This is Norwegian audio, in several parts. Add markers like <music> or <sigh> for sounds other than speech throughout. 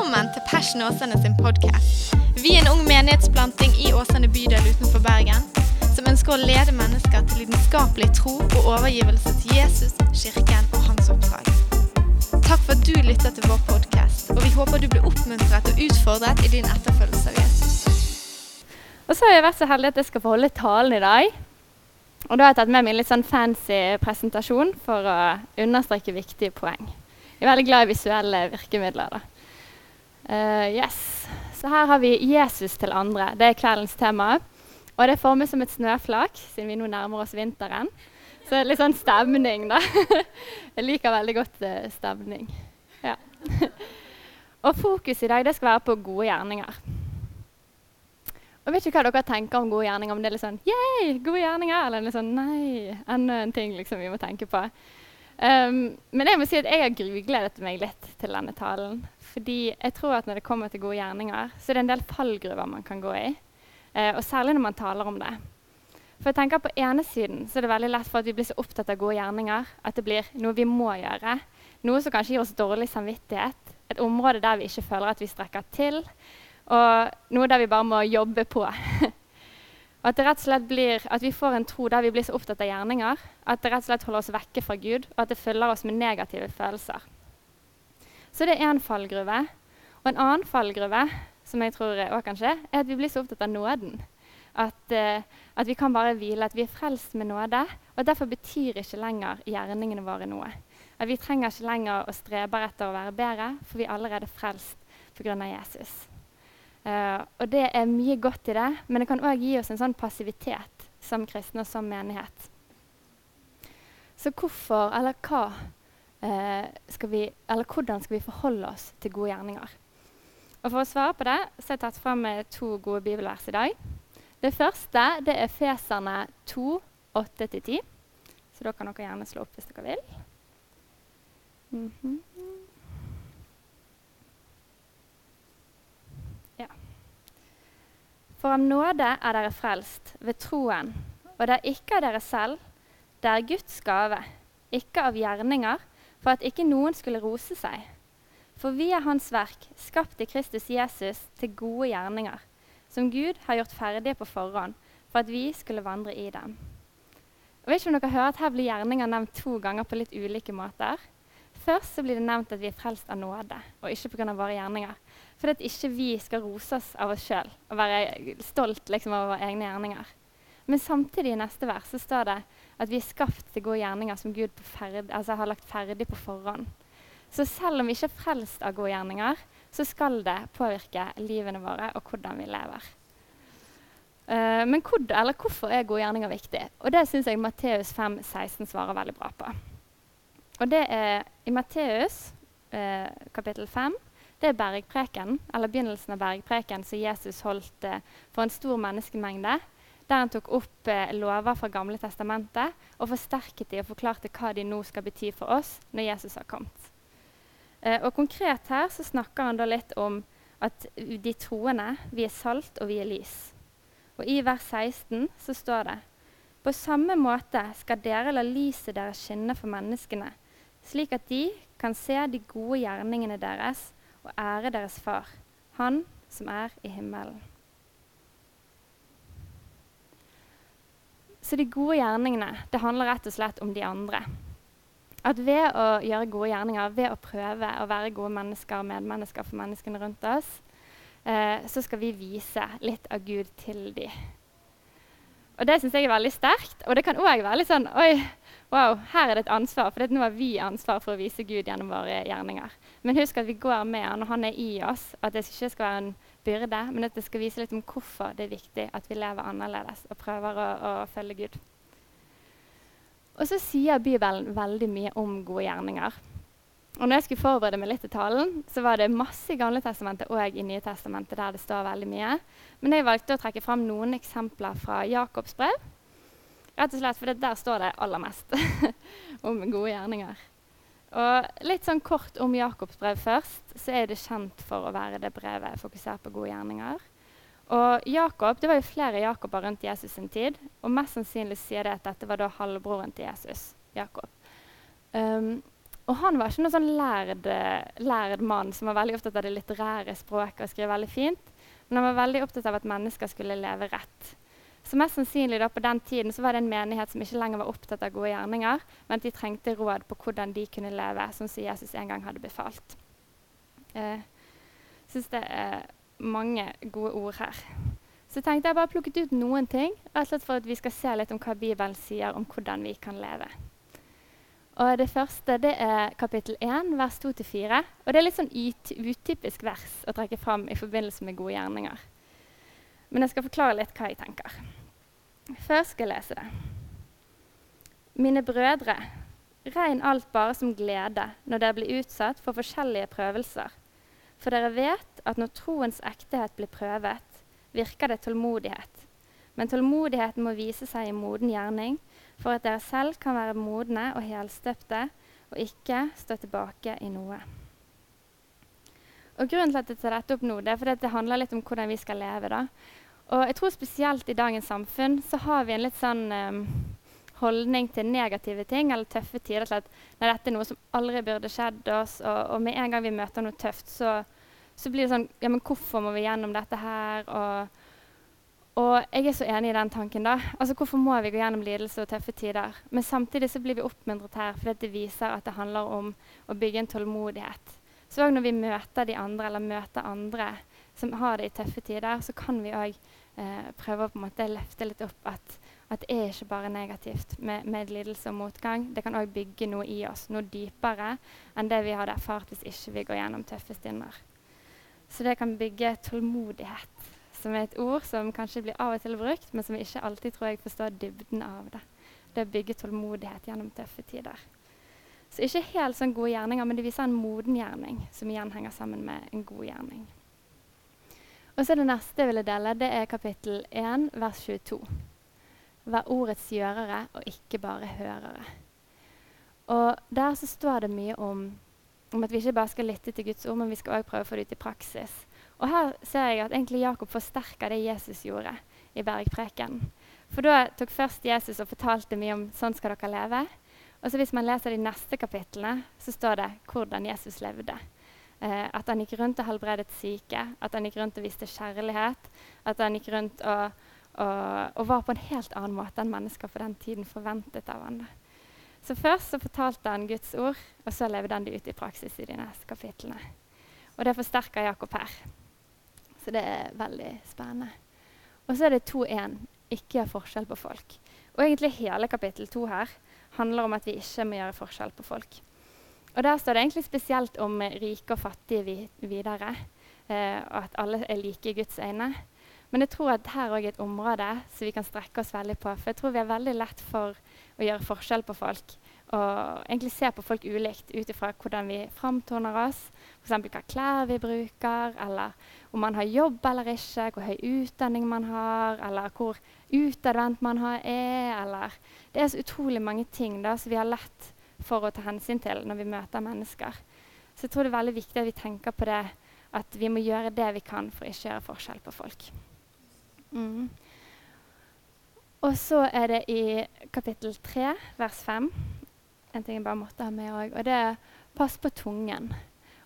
Velkommen til Passion Åsane sin podkast. Vi er en ung menighetsplanting i Åsane bydel utenfor Bergen som ønsker å lede mennesker til lidenskapelig tro og overgivelse til Jesus, kirken og hans oppdrag. Takk for at du lytter til vår podkast, og vi håper du blir oppmuntret og utfordret i din etterfølgelse av Jesus. Og så har jeg vært så heldig at jeg skal få holde talen i dag. Og da har jeg tatt med meg en litt sånn fancy presentasjon for å understreke viktige poeng. Jeg er veldig glad i visuelle virkemidler. da. Uh, yes. Så her har vi 'Jesus til andre'. Det er kveldens tema. Og det er formet som et snøflak, siden vi nå nærmer oss vinteren. Så litt sånn stemning, da. <laughs> Jeg liker veldig godt uh, stemning. Ja. <laughs> og fokus i dag det skal være på gode gjerninger. Og vet ikke hva dere tenker om gode gjerninger. Om det er litt sånn yeah, gode gjerninger, eller litt sånn nei, enda en ting liksom, vi må tenke på. Um, men jeg må si at jeg har grugledet meg litt til denne talen. Fordi jeg tror at når det kommer til gode gjerninger, så er det en del fallgruver man kan gå i. Uh, og særlig når man taler om det. For jeg tenker På ene siden så er det veldig lett for at vi blir så opptatt av gode gjerninger at det blir noe vi må gjøre. Noe som kanskje gir oss dårlig samvittighet. Et område der vi ikke føler at vi strekker til. Og noe der vi bare må jobbe på. <laughs> og At det rett og slett blir at vi får en tro der vi blir så opptatt av gjerninger at det rett og slett holder oss vekke fra Gud, og at det følger oss med negative følelser. Så det er én fallgruve. Og en annen fallgruve som jeg tror også kan skje, er at vi blir så opptatt av nåden. At, uh, at, vi kan bare hvile, at vi er frelst med nåde. Og derfor betyr ikke lenger gjerningene våre noe. At vi trenger ikke lenger å strebe etter å være bedre, for vi er allerede frelst pga. Jesus. Uh, og det er mye godt i det, men det kan òg gi oss en sånn passivitet som kristne og som menighet. Så hvorfor, eller hva, uh, skal vi, eller hvordan skal vi forholde oss til gode gjerninger? Og For å svare på det så har jeg tatt fram to gode bibelvers i dag. Det første det er Feserne 2, 8-10. Så da kan dere gjerne slå opp hvis dere vil. Mm -hmm. ja. For av nåde er dere frelst ved troen, og det er ikke av dere selv, det er Guds gave, ikke av gjerninger, for at ikke noen skulle rose seg. For vi er Hans verk, skapt i Kristus Jesus til gode gjerninger, som Gud har gjort ferdige på forhånd, for at vi skulle vandre i dem. Og vet ikke om dere hører at Her blir gjerninger nevnt to ganger på litt ulike måter. Først så blir det nevnt at vi er frelst av nåde, og ikke pga. våre gjerninger. For at ikke vi skal rose oss av oss sjøl og være stolt liksom, av våre egne gjerninger. Men samtidig i neste vers så står det at vi er skapt til gode gjerninger som Gud ferd, altså har lagt ferdig på forhånd. Så selv om vi ikke er frelst av gode gjerninger, så skal det påvirke livene våre og hvordan vi lever. Uh, men hvor, hvorfor er gode gjerninger viktig? Og Det syns jeg Matteus 5, 16 svarer veldig bra på. Og det er I Matteus eh, kapittel 5 det er bergpreken, eller begynnelsen av bergpreken som Jesus holdt eh, for en stor menneskemengde der han tok opp eh, lover fra Gamle testamentet og forsterket de og forklarte hva de nå skal bety for oss når Jesus har kommet. Eh, og Konkret her så snakker han da litt om at de troende vi er salt og vi er lys. Og I vers 16 så står det på samme måte skal dere la lyset deres skinne for menneskene, slik at de kan se de gode gjerningene deres og ære deres far, Han som er i himmelen. Så de gode gjerningene det handler rett og slett om de andre. At ved å gjøre gode gjerninger, ved å prøve å være gode mennesker og medmennesker for menneskene rundt oss, eh, så skal vi vise litt av Gud til dem. Og Det syns jeg er veldig sterkt. Og det kan òg være litt sånn Oi, wow, her er det et ansvar. For nå har vi ansvar for å vise Gud gjennom våre gjerninger. Men husk at vi går med han, og han er i oss. At det ikke skal være en byrde, men at det skal vise litt om hvorfor det er viktig at vi lever annerledes og prøver å, å følge Gud. Og så sier Bibelen veldig mye om gode gjerninger. Og når jeg skulle forberede meg litt til talen, så var det masse i Gamle testamentet og i Nye testamentet der det står veldig mye. Men jeg valgte å trekke fram noen eksempler fra Jakobs brev. Rett og slett fordi der står det aller mest <laughs> om gode gjerninger. Og litt sånn kort om Jakobs brev først, så er det kjent for å være det brevet fokusert på gode gjerninger. Og Jakob, Det var jo flere Jakober rundt Jesus sin tid, og mest sannsynlig sier det at dette var da halvbroren til Jesus. Jakob. Um, Og han var ikke noen sånn lærd, lærd mann som var veldig opptatt av det litterære språket og skrev veldig fint. Men han var veldig opptatt av at mennesker skulle leve rett. Så mest sannsynlig da på den tiden var det en menighet som ikke lenger var opptatt av gode gjerninger, men at de trengte råd på hvordan de kunne leve, sånn som Jesus en gang hadde befalt. Jeg uh, syns det er mange gode ord her. Så tenkte jeg bare plukket ut noen ting, rett og slett for at vi skal se litt om hva Bibelen sier om hvordan vi kan leve. Og Det første det er kapittel 1, vers 2-4. Og Det er litt sånn utypisk vers å trekke fram i forbindelse med gode gjerninger. Men jeg skal forklare litt hva jeg tenker. Først skal jeg lese det. Mine brødre, regn alt bare som glede når dere blir utsatt for forskjellige prøvelser. For dere vet at når troens ektehet blir prøvet, virker det tålmodighet. Men tålmodigheten må vise seg i moden gjerning, for at dere selv kan være modne og helstøpte og ikke stå tilbake i noe. Og Grunnen til at jeg tar dette opp nå, det er fordi det handler litt om hvordan vi skal leve. da. Og jeg tror Spesielt i dagens samfunn så har vi en litt sånn um, holdning til negative ting eller tøffe tider. til at nei, dette er noe som aldri burde skjedd oss, og, og med en gang vi møter noe tøft, så, så blir det sånn Ja, men hvorfor må vi gjennom dette her? Og og jeg er så enig i den tanken. da. Altså, Hvorfor må vi gå gjennom lidelse og tøffe tider? Men samtidig så blir vi oppmuntret her fordi det viser at det handler om å bygge en tålmodighet. Så òg når vi møter de andre, eller møter andre som har det i tøffe tider, så kan vi òg eh, prøve å på en måte løfte litt opp at, at det er ikke bare negativt med, med lidelse og motgang. Det kan òg bygge noe i oss, noe dypere enn det vi hadde erfart hvis ikke vi går gjennom tøffe stunder. Så det kan bygge tålmodighet som er et ord som kanskje blir av og til brukt, men som vi ikke alltid tror jeg forstår dybden av det. Det å bygge tålmodighet gjennom tøffe tider. Så ikke helt sånn gode gjerninger, men det viser en moden gjerning, som igjen henger sammen med en god gjerning. Og så Det neste jeg ville dele, det er kapittel 1, vers 22. Vær ordets gjørere og ikke bare hørere. Og Der så står det mye om, om at vi ikke bare skal lytte til Guds ord, men vi skal også prøve å få det ut i praksis. Og her ser jeg at egentlig Jakob forsterka det Jesus gjorde i bergpreken. For da tok først Jesus og fortalte mye om sånn skal dere leve. Og så hvis man leser de neste kapitlene, så står det hvordan Jesus levde. Eh, at han gikk rundt og helbredet syke, at han gikk rundt og viste kjærlighet. At han gikk rundt og, og, og, var på en helt annen måte enn mennesker for den tiden forventet av ham. Så først så fortalte han Guds ord, og så levde han det ut i praksis i de neste kapitlene. Og det forsterker Jakob her. Så det er veldig spennende. Og så er det 2.1. Ikke gjør forskjell på folk. Og egentlig hele kapittel 2 her handler om at vi ikke må gjøre forskjell på folk. Og der står det egentlig spesielt om rike og fattige vi videre. Eh, og at alle er like i Guds øyne. Men jeg tror at her òg er et område som vi kan strekke oss veldig på. For jeg tror vi er veldig lett for å gjøre forskjell på folk og egentlig se på folk ulikt ut ifra hvordan vi framtoner oss. F.eks. hvilke klær vi bruker, eller om man har jobb eller ikke, hvor høy utdanning man har, eller hvor utadvendt man er. Eller det er så utrolig mange ting da, som vi har lett for å ta hensyn til når vi møter mennesker. Så jeg tror det er veldig viktig at vi tenker på det at vi må gjøre det vi kan for å ikke gjøre forskjell på folk. Mm. Og så er det i kapittel 3, vers 5 en ting jeg bare måtte ha med òg. Og det er 'pass på tungen'.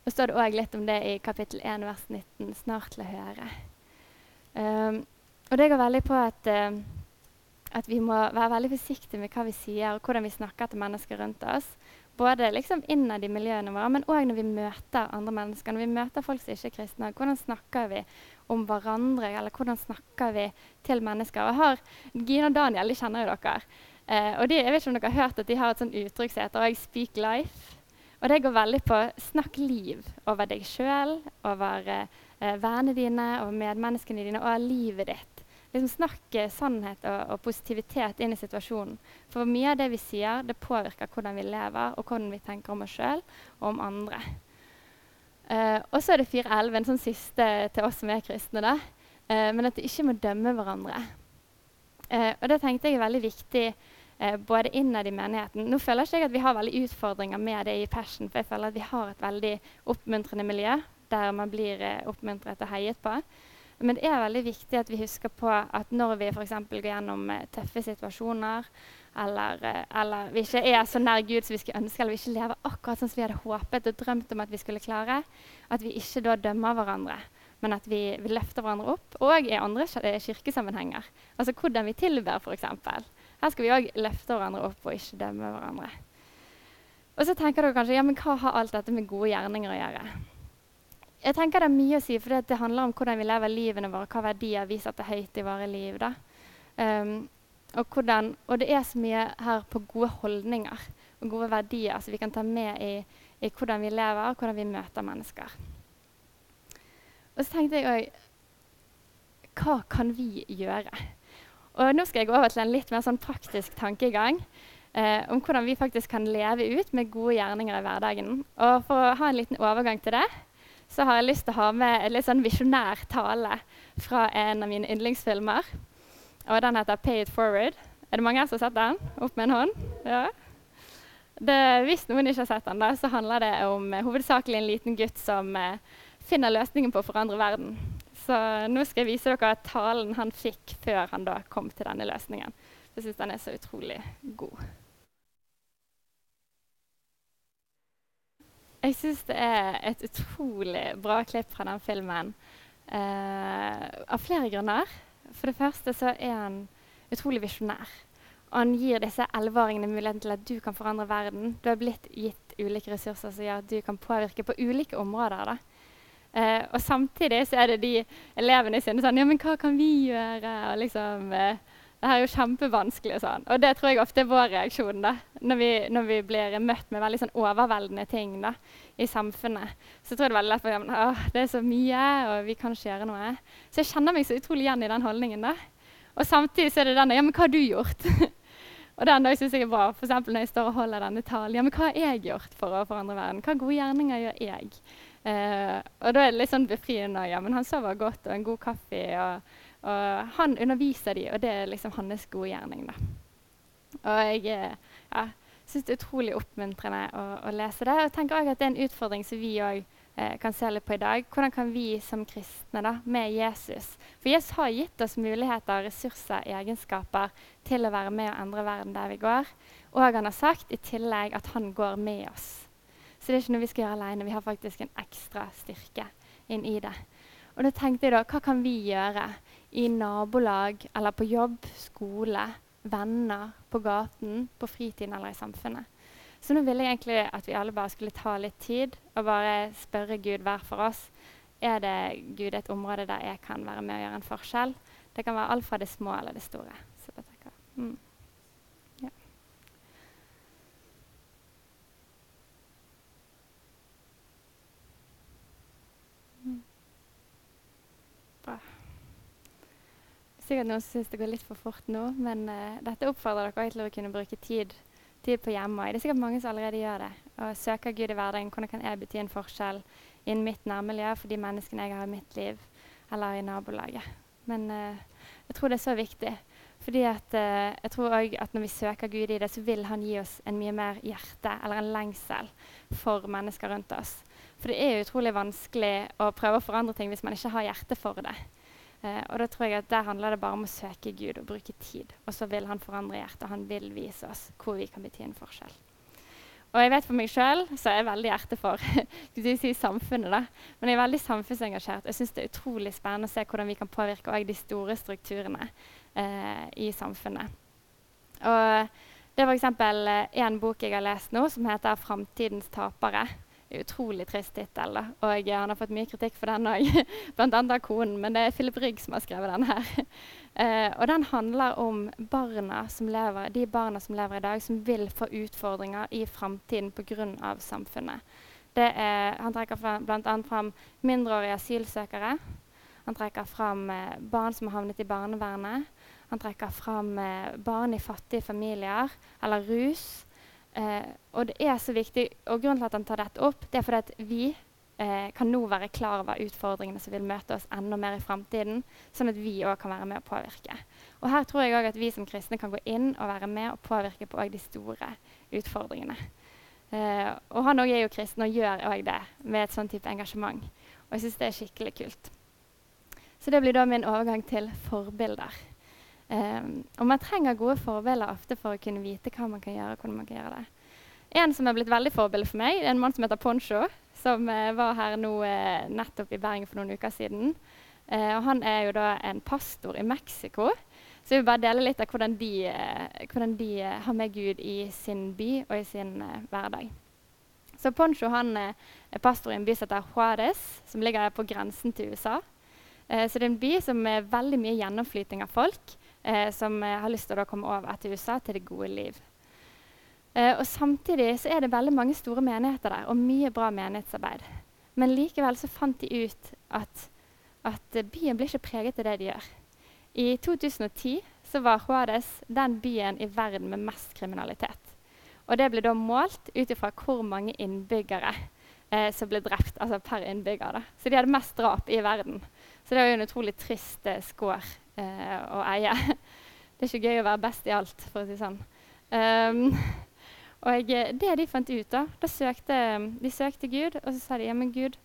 Og står det òg litt om det i kapittel 1 vers 19. Snart til å høre. Um, og det går veldig på at, uh, at vi må være veldig forsiktige med hva vi sier, og hvordan vi snakker til mennesker rundt oss. Både liksom innad i miljøene våre, men òg når vi møter andre mennesker. Når vi møter folk som ikke er kristne. Hvordan snakker vi om hverandre, eller hvordan snakker vi til mennesker? Og jeg har, Gina og Daniel de kjenner jo dere. Eh, og de, jeg vet ikke om dere har hørt at de har et sånt uttrykk som heter 'I speak life'. Og det går veldig på snakk liv over deg sjøl, over eh, vennene dine, over medmenneskene dine og livet ditt. Liksom Snakk sannhet og, og, positivitet inn i situasjonen. For mye av det vi sier, det påvirker hvordan vi lever, og hvordan vi tenker om oss sjøl og om andre. Eh, og så er det 4.11, en sånn siste til oss som er kristne. da. Eh, men at vi ikke må dømme hverandre. Eh, og det tenkte jeg er veldig viktig eh, både innad i menigheten. Nå føler ikke jeg at vi har veldig utfordringer med det i Passion, for jeg føler at vi har et veldig oppmuntrende miljø der man blir eh, oppmuntret og heiet på. Men det er veldig viktig at vi husker på at når vi f.eks. går gjennom eh, tøffe situasjoner, eller, eh, eller, vi ikke er så nær Gud som vi skulle ønske, eller vi ikke lever akkurat sånn som vi hadde håpet og drømt om at vi skulle klare, at vi ikke da dømmer hverandre, men at vi, vi løfter hverandre opp. Og i andre eh, kirkesammenhenger. Altså hvordan vi tilber, f.eks. Her skal vi òg løfte hverandre opp og ikke dømme hverandre. Og så tenker dere kanskje ja, men hva har alt dette med gode gjerninger å gjøre? Jeg tenker Det er mye å si, for det handler om hvordan vi lever livene våre, hva verdier vi setter høyt i våre liv. Um, og, hvordan, og, det er så mye her på gode holdninger og gode verdier som vi kan ta med i, i hvordan vi lever og hvordan vi møter mennesker. Og så tenkte jeg òg Hva kan vi gjøre? Og Nå skal jeg gå over til en litt mer sånn praktisk tankegang eh, om hvordan vi faktisk kan leve ut med gode gjerninger i hverdagen. Og For å ha en liten overgang til det, så har jeg lyst til å ha med en litt sånn visjonær tale fra en av mine yndlingsfilmer. Og Den heter 'Pay It Forward'. Er det mange her som har sett den? Opp med en hånd. Ja. Det, hvis noen ikke har sett den, da, så handler det om eh, hovedsakelig en liten gutt som eh, finner løsningen på å forandre verden. Så nå skal jeg vise dere talen han fikk før han da kom til denne løsningen. Jeg syns den er så utrolig god. Jeg syns det er et utrolig bra klipp fra den filmen eh, av flere grunner. For det første så er han utrolig visjonær. Og han gir disse elleveåringene muligheten til at du kan forandre verden. Du har blitt gitt ulike ressurser som gjør at du kan påvirke på ulike områder. Eh, og samtidig så er det de elevene sine sånn Ja, men hva kan vi gjøre? Og liksom... Eh, det her er jo kjempevanskelig. Og sånn. Og det tror jeg ofte er vår reaksjon da, når vi, når vi blir møtt med veldig sånn overveldende ting da, i samfunnet. Så jeg tror det er veldig lett for at det er så mye, og vi kan ikke gjøre noe. Så jeg kjenner meg så utrolig igjen i den holdningen. da. Og samtidig så er det denne Ja, men hva har du gjort? <laughs> og den syns jeg er bra. F.eks. når jeg står og holder denne talen. Ja, men hva har jeg gjort for å forandre verden? Hva gode gjerninger gjør jeg? Eh, og da er det litt sånn befriende. Ja, men han sover godt, og en god kaffe. og og han underviser de, og det er liksom hans gode gjerning. Da. Og jeg eh, ja, syns det er utrolig oppmuntrende å, å, lese det. Og tenker også at det er en utfordring som vi òg eh, kan se litt på i dag. Hvordan kan vi som kristne da, med Jesus For Jesus har gitt oss muligheter, ressurser, egenskaper til å være med og endre verden der vi går. Og han har sagt i tillegg at han går med oss. Så det er ikke noe vi skal gjøre alene. Vi har faktisk en ekstra styrke inn i det. Og da tenkte jeg da, hva kan vi gjøre i nabolag eller på jobb, skole, venner, på gaten, på fritiden eller i samfunnet. Så nå ville jeg egentlig at vi alle bare skulle ta litt tid og bare spørre Gud hver for oss. Er det Gud et område der jeg kan være med og gjøre en forskjell? Det kan være alt fra det små eller det store. Så det tenker jeg. Mm. Ja. Mm. Bra sikkert noen syns det går litt for fort nå, men uh, dette oppfordrer dere til å kunne bruke tid, tid på hjemme. Det er sikkert mange som allerede gjør det. Og søker Gud i hverdagen. Hvordan kan jeg bety en forskjell innen mitt nærmiljø for de menneskene jeg har i mitt liv, eller i nabolaget? Men uh, jeg tror det er så viktig. Fordi at, uh, jeg tror også at Når vi søker Gud i det, så vil han gi oss en mye mer hjerte eller en lengsel for mennesker rundt oss. For det er utrolig vanskelig å prøve å forandre ting hvis man ikke har hjerte for det. Eh, og da tror jeg at Der handler det bare om å søke Gud og bruke tid. Og så vil han forandre hjertet. Han vil vise oss hvor vi kan bety en forskjell. Og jeg vet for meg sjøl er jeg veldig hjerte for <laughs> si samfunnet. da. Men jeg er veldig samfunnsengasjert. Jeg syns det er utrolig spennende å se hvordan vi kan påvirke de store strukturene eh, i samfunnet. Og det er f.eks. én en bok jeg har lest nå som heter 'Framtidens tapere' utrolig trist tittel. Og han har fått mye kritikk for den òg, <laughs> bl.a. av konen. Men det er Philip Rygg som har skrevet den her. <laughs> Eh, og den handler om barna lever, de barna som lever i dag, som vil få utfordringer i framtiden pga. samfunnet. Er, han trekker bl.a. fram mindreårige asylsøkere. Han trekker fram eh, barn som har havnet i barnevernet. Han trekker fram eh, barn i fattige familier, eller rus. Eh, og det er så viktig, og Grunnen til at han tar dette opp, det er fordi at vi eh, kan nå være klar over utfordringene som vil møte oss enda mer i framtiden, sånn at vi òg kan være med å påvirke. Og Her tror jeg òg at vi som kristne kan gå inn og være med og påvirke på de store utfordringene. Eh, og Han òg er jo kristen og gjør òg det med et sånn type engasjement. Og jeg syns det er skikkelig kult. Så det blir da min overgang til forbilder. Um, og man trenger gode forbilder ofte for å kunne vite hva man kan gjøre. hvordan man kan gjøre det. En som er blitt veldig forbilde for meg, er en mann som heter Poncho. Som uh, var her nå uh, nettopp i Bergen for noen uker siden. Uh, og han er jo da en pastor i Mexico. Så jeg vil bare dele litt av hvordan de, hvordan de har med Gud i sin by og i sin hverdag. Så Poncho han er pastor i en by som heter Juárez, som ligger på grensen til USA. så det er en by som er veldig mye gjennomflyting av folk eh, som eh, har lyst til å komme over til USA, til det gode liv. Eh, og Samtidig så er det veldig mange store menigheter der, og mye bra menighetsarbeid. Men likevel så fant de ut at, at byen blir ikke preget av det de gjør. I 2010 så var Juárez den byen i verden med mest kriminalitet. Og det ble da målt ut ifra hvor mange innbyggere eh, som ble drept altså per innbygger. Da. Så de hadde mest drap i verden. Så det var jo en utrolig trist eh, skår eh, å eie. <laughs> Det er ikke gøy å være best i alt, for å si sånn. Um, og det de fant ut, da, da søkte, de søkte Gud, og så sa de ja, men Gud,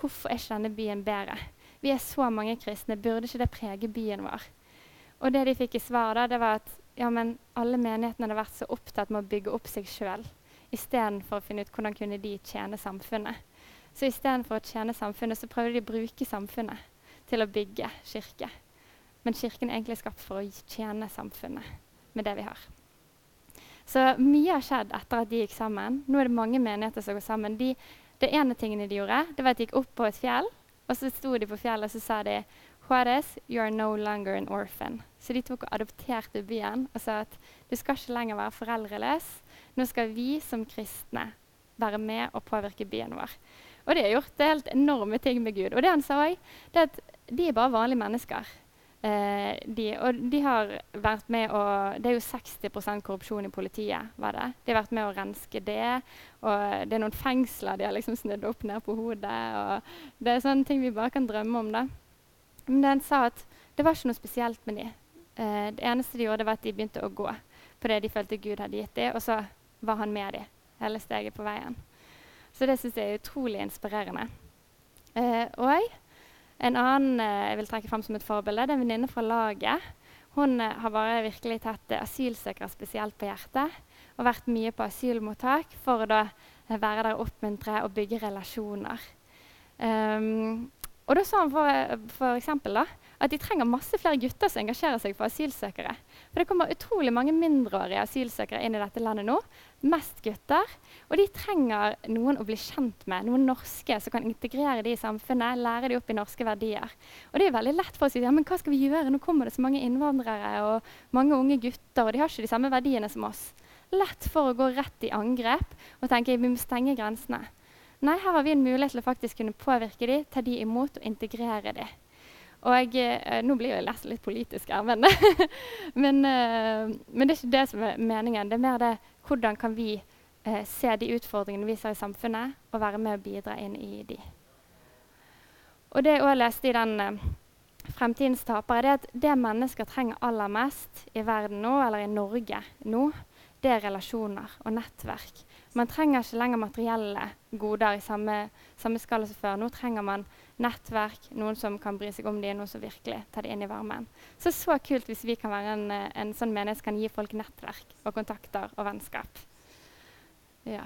hvorfor er ikke denne byen bedre? Vi er så mange kristne, burde ikke det prege byen vår? Og det de fikk i svar, da, det var at ja, men alle menighetene hadde vært så opptatt med å bygge opp seg sjøl istedenfor å finne ut hvordan kunne de tjene samfunnet. Så istedenfor å tjene samfunnet, så prøvde de å bruke samfunnet til å bygge kirke. Men kirken er egentlig skapt for å tjene samfunnet med det vi har. Så mye har skjedd etter at de gikk sammen. Nå er det mange menigheter som går sammen. De, det ene tingene de gjorde, det var at de gikk opp på et fjell, og så sto de på fjellet og så sa de Juarez, you are no longer an orphan. Så de tok og adopterte byen og sa at du skal ikke lenger være foreldreløs. Nå skal vi som kristne være med og påvirke byen vår. Og de har gjort helt enorme ting med Gud. Og det han sa òg, er at de er bare vanlige mennesker. Eh, de, og de har vært med å Det er jo 60% korrupsjon i politiet. var det. De har vært med å renske det. Og det er noen fengsler de har liksom snudd opp ned på hodet. og Det er sånne ting vi bare kan drømme om. da. Men den sa at det var ikke noe spesielt med dem. Eh, det eneste de gjorde, var at de begynte å gå på det de følte Gud hadde gitt dem, og så var han med dem hele steget på veien. Så det syns jeg er utrolig inspirerende. Eh, og en annen eh, jeg vil trekke fram som et forbilde, det er en venninne fra laget. Hun eh, har bare virkelig tatt eh, asylsøkere spesielt på hjertet og vært mye på asylmottak for å da være der og oppmuntre og bygge relasjoner. Um, og da sa han for, for eksempel, da, at de trenger masse flere gutter som engasjerer seg for asylsøkere. For det kommer utrolig mange mindreårige asylsøkere inn i dette landet nå. Mest gutter. Og de trenger noen å bli kjent med. Noen norske som kan integrere de i samfunnet. Lære de opp i norske verdier. Og det er veldig lett for å si ja, men hva skal vi gjøre? Nå kommer det så mange innvandrere og mange unge gutter, og de har ikke de samme verdiene som oss. Lett for å gå rett i angrep og tenke vi må stenge grensene. Nei, her har vi en mulighet til å faktisk kunne påvirke dem, ta dem imot og integrere dem. Og eh, Nå blir jeg nesten litt politisk her, men, <laughs> men, eh, men, det er ikke det som er meningen. Det er mer det hvordan kan vi eh, se de utfordringene vi ser i samfunnet, og være med og bidra inn i de. Og det jeg også leste i den eh, Fremtidens tapere, er at det mennesker trenger aller mest i verden nå, eller i Norge nå, det er relasjoner og nettverk. Man trenger ikke lenger materielle goder i samme, samme skala som før. Nå trenger man nettverk, noen som kan bry seg om dem, noen som virkelig tar dem inn i varmen. Så så kult hvis vi kan være en, en sånn menighet som kan gi folk nettverk og kontakter og vennskap. Ja.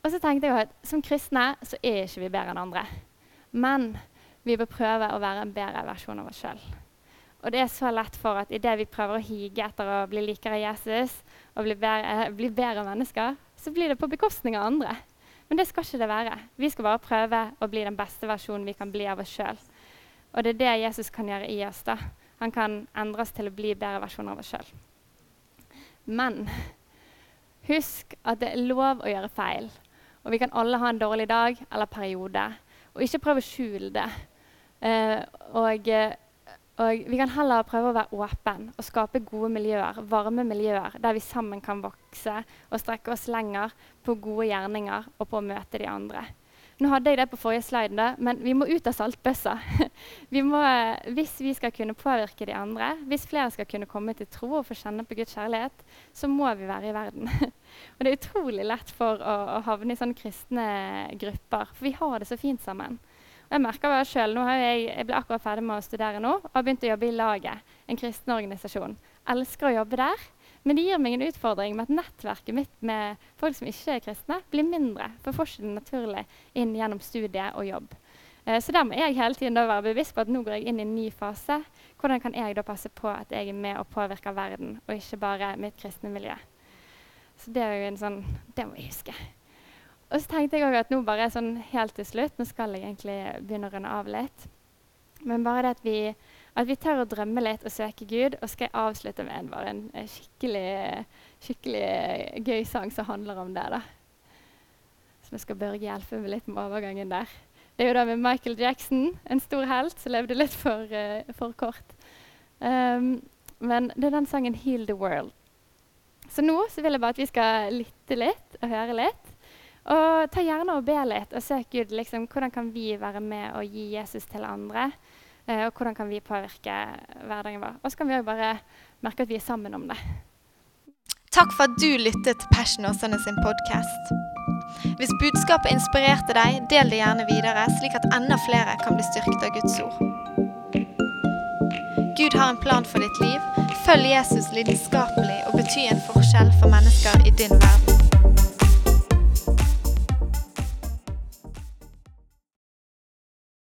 Og så tenkte jeg at som kristne så er ikke vi bedre enn andre. Men vi bør prøve å være en bedre versjon av oss sjøl. Og det er så lett for at idet vi prøver å hige etter å bli likere Jesus og bli bedre, eh, bli bedre, mennesker, så blir det på bekostning av andre. Men det skal ikke det være. Vi skal bare prøve å bli den beste versjonen vi kan bli av oss sjøl. Og det er det Jesus kan gjøre i oss. da. Han kan endre oss til å bli bedre versjoner av oss sjøl. Men husk at det er lov å gjøre feil. Og vi kan alle ha en dårlig dag eller periode. Og ikke prøve å skjule det. Uh, og uh, og vi kan heller prøve å være åpen og skape gode miljøer, varme miljøer, der vi sammen kan vokse og strekke oss lenger på gode gjerninger og på å møte de andre. Nå hadde jeg det på forrige slide, men vi må ut av saltbøssa. <laughs> må, hvis vi skal kunne påvirke de andre, hvis flere skal kunne komme til tro og få kjenne på Guds kjærlighet, så må vi være i verden. <laughs> og det er utrolig lett for å, å havne i sånne kristne grupper, for vi har det så fint sammen. Jeg merker meg selv, nå jeg, jeg ble akkurat ferdig med å studere nå og har begynt å jobbe i Laget, en kristen organisasjon. Elsker å jobbe der. Men det gir meg en utfordring med at nettverket mitt med folk som ikke er kristne, blir mindre. For får ikke det naturlig inn gjennom studie og jobb. Eh, så der må jeg hele tiden være bevisst på at nå går jeg inn i en ny fase. Hvordan kan jeg da passe på at jeg er med og påvirker verden, og ikke bare mitt kristne miljø? Så det er jo en sånn Det må jeg huske. Og så tenkte jeg også at nå bare sånn helt til slutt Nå skal jeg egentlig begynne å runde av litt. Men bare det at vi, at vi tør å drømme litt og søke Gud. Og skal jeg avslutte med en, bare en, skikkelig, skikkelig gøy sang som handler om det. da. Så vi skal Børge hjelpe meg litt med overgangen der. Det er jo da med Michael Jackson, en stor helt som levde litt for, uh, for kort. Um, men det er den sangen 'Heal the World'. Så nå så vil jeg bare at vi skal lytte litt og høre litt. Og ta gjerne og be litt og søk Gud. Liksom, hvordan kan vi være med og gi Jesus til andre? Eh, og hvordan kan vi påvirke hverdagen vår? Og så kan vi òg bare merke at vi er sammen om det. Takk for at du lyttet til Passion Åsane sin podkast. Hvis budskapet inspirerte deg, del det gjerne videre, slik at enda flere kan bli styrket av Guds ord. Gud har en plan for ditt liv. Følg Jesus lidenskapelig og bety en forskjell for mennesker i din verden.